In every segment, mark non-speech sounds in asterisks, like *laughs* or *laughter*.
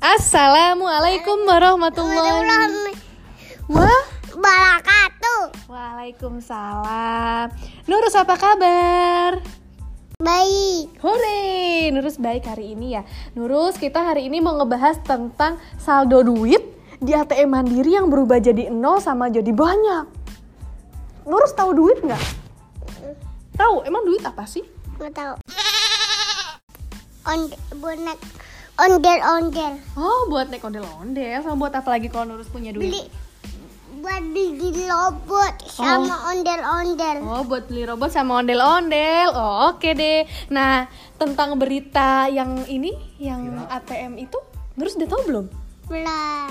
Assalamualaikum warahmatullahi Wah, Barakatuh. Waalaikumsalam Nurus apa kabar? Baik. Hore, Nurus baik hari ini ya Nurus kita hari ini mau ngebahas tentang saldo duit di ATM Mandiri yang berubah jadi nol sama jadi banyak Nurus tahu duit nggak? Tahu, emang duit apa sih? Nggak tahu. On bonek ondel ondel. Oh, buat naik ondel-ondel sama buat apa lagi kalau Nurus punya duit? Beli buat beli robot sama ondel ondel. Oh, buat beli robot sama ondel-ondel. Oh, oke deh. Nah, tentang berita yang ini, yang ATM itu, Nurus udah tahu belum? Belum.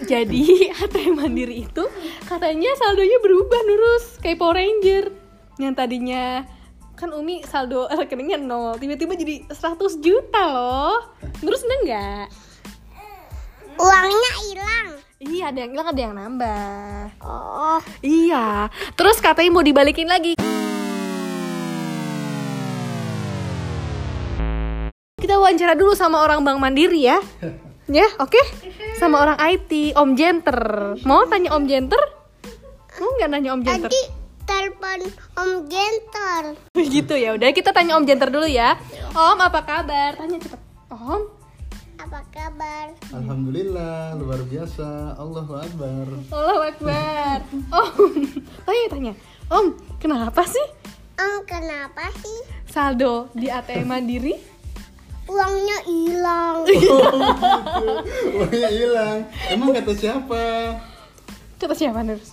Jadi, *laughs* ATM Mandiri itu katanya saldonya berubah, Nurus. Kayak Power Ranger. Yang tadinya kan Umi saldo *laughs* rekeningnya nol, tiba-tiba jadi 100 juta loh. Nurus seneng nggak? Uangnya hilang. Iya, ada yang hilang, ada yang nambah. Oh, Iya, terus katanya mau dibalikin lagi. Kita wawancara dulu sama orang Bank Mandiri ya. *laughs* Ya, oke? Sama orang IT, Om Jenter. Mau tanya Om Jenter? Mau nggak nanya Om Jenter? tadi telepon Om Gentor. gitu ya. Udah kita tanya Om Jenter dulu ya. Om, apa kabar? Tanya cepet. Om, Apa kabar? Alhamdulillah, luar biasa. Allahu Akbar. Allahu Akbar. Om, tanya tanya. Om, kenapa sih Om kenapa sih saldo di ATM Mandiri uangnya hilang? *laughs* Uangnya hilang. Emang kata siapa? Kata siapa Nurus?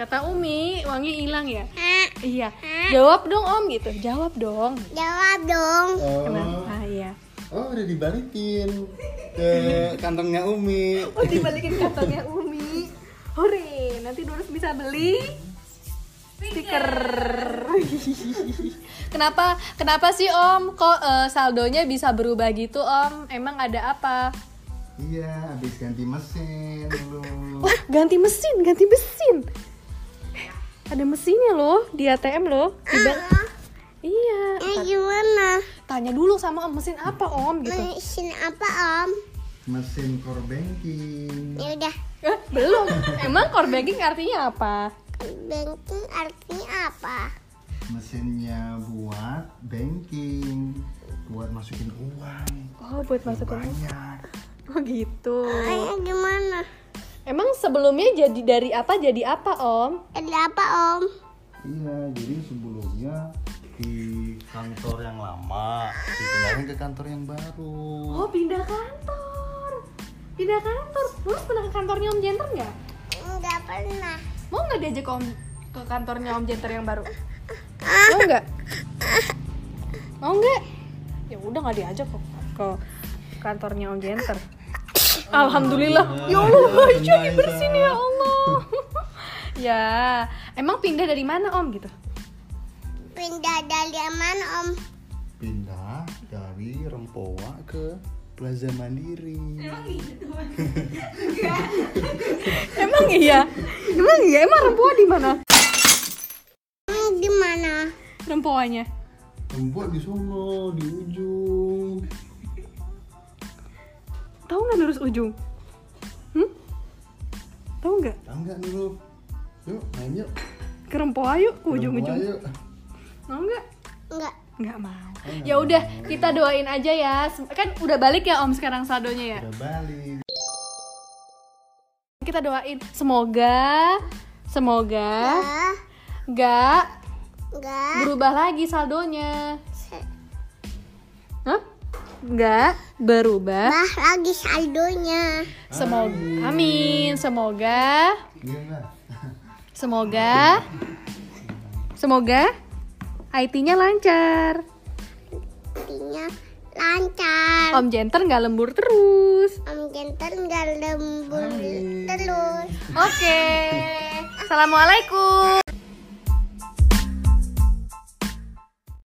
Kata Umi, uangnya hilang ya? Hah? Iya. Jawab dong Om gitu. Jawab dong. Jawab dong. Oh, Kenapa? Iya. oh udah dibalikin ke kantongnya Umi. Oh dibalikin kantongnya Umi. Hore, nanti Nurus bisa beli stiker. kenapa? Kenapa sih Om? Kok eh, saldonya bisa berubah gitu Om? Emang ada apa? Iya, habis ganti mesin dulu. Wah, ganti mesin, ganti mesin. Ada mesinnya loh di ATM loh. Di bank. Iya. Eh gimana? Tanya dulu sama Om mesin apa Om gitu. Mesin apa Om? Mesin core banking. Ya udah. Eh, belum. Emang core banking artinya apa? Banking artinya apa? Mesinnya buat banking, buat masukin uang. Oh, buat masuk ke Banyak. Oh gitu. Ayah gimana? Emang sebelumnya jadi dari apa jadi apa Om? Ada apa Om? Iya, jadi sebelumnya di kantor yang lama dipindahin ke kantor yang baru. Oh pindah kantor. Pindah kantor. Terus pernah ke kantornya Om Jenter nggak? Enggak pernah. Mau nggak diajak ke Om ke kantornya Om Jenter yang baru? Mau nggak? Mau nggak? Ya udah nggak diajak kok ke kantornya Om Jenter. Alhamdulillah. Ya Allah, Aisyah dibersihin ya Allah. *laughs* ya, emang pindah dari mana Om gitu? Pindah dari mana Om? Pindah dari Rempoa ke Plaza Mandiri. *laughs* Emang iya? Emang iya? Emang Rempoa di mana? Hmm, gimana? Rempoanya? Rempoa di sono, di ujung. Tahu nggak lurus ujung? Hmm? Tahu nggak? Tahu nggak nih lu? Yuk, main yuk. Ke Rempoa yuk, ke ujung-ujung. yuk. Mau nggak? Enggak. Nggak mau. Ya udah, kita doain aja ya. Kan udah balik ya Om sekarang saldonya ya. Udah balik. Kita doain semoga semoga nggak enggak. berubah lagi saldonya. Hah? Nggak berubah. Bah lagi saldonya. Semoga amin. Semoga nggak? semoga semoga IT-nya lancar. Artinya lancar. Om Jenter nggak lembur terus. Om Genter enggak lembur terus. Oke. Assalamualaikum.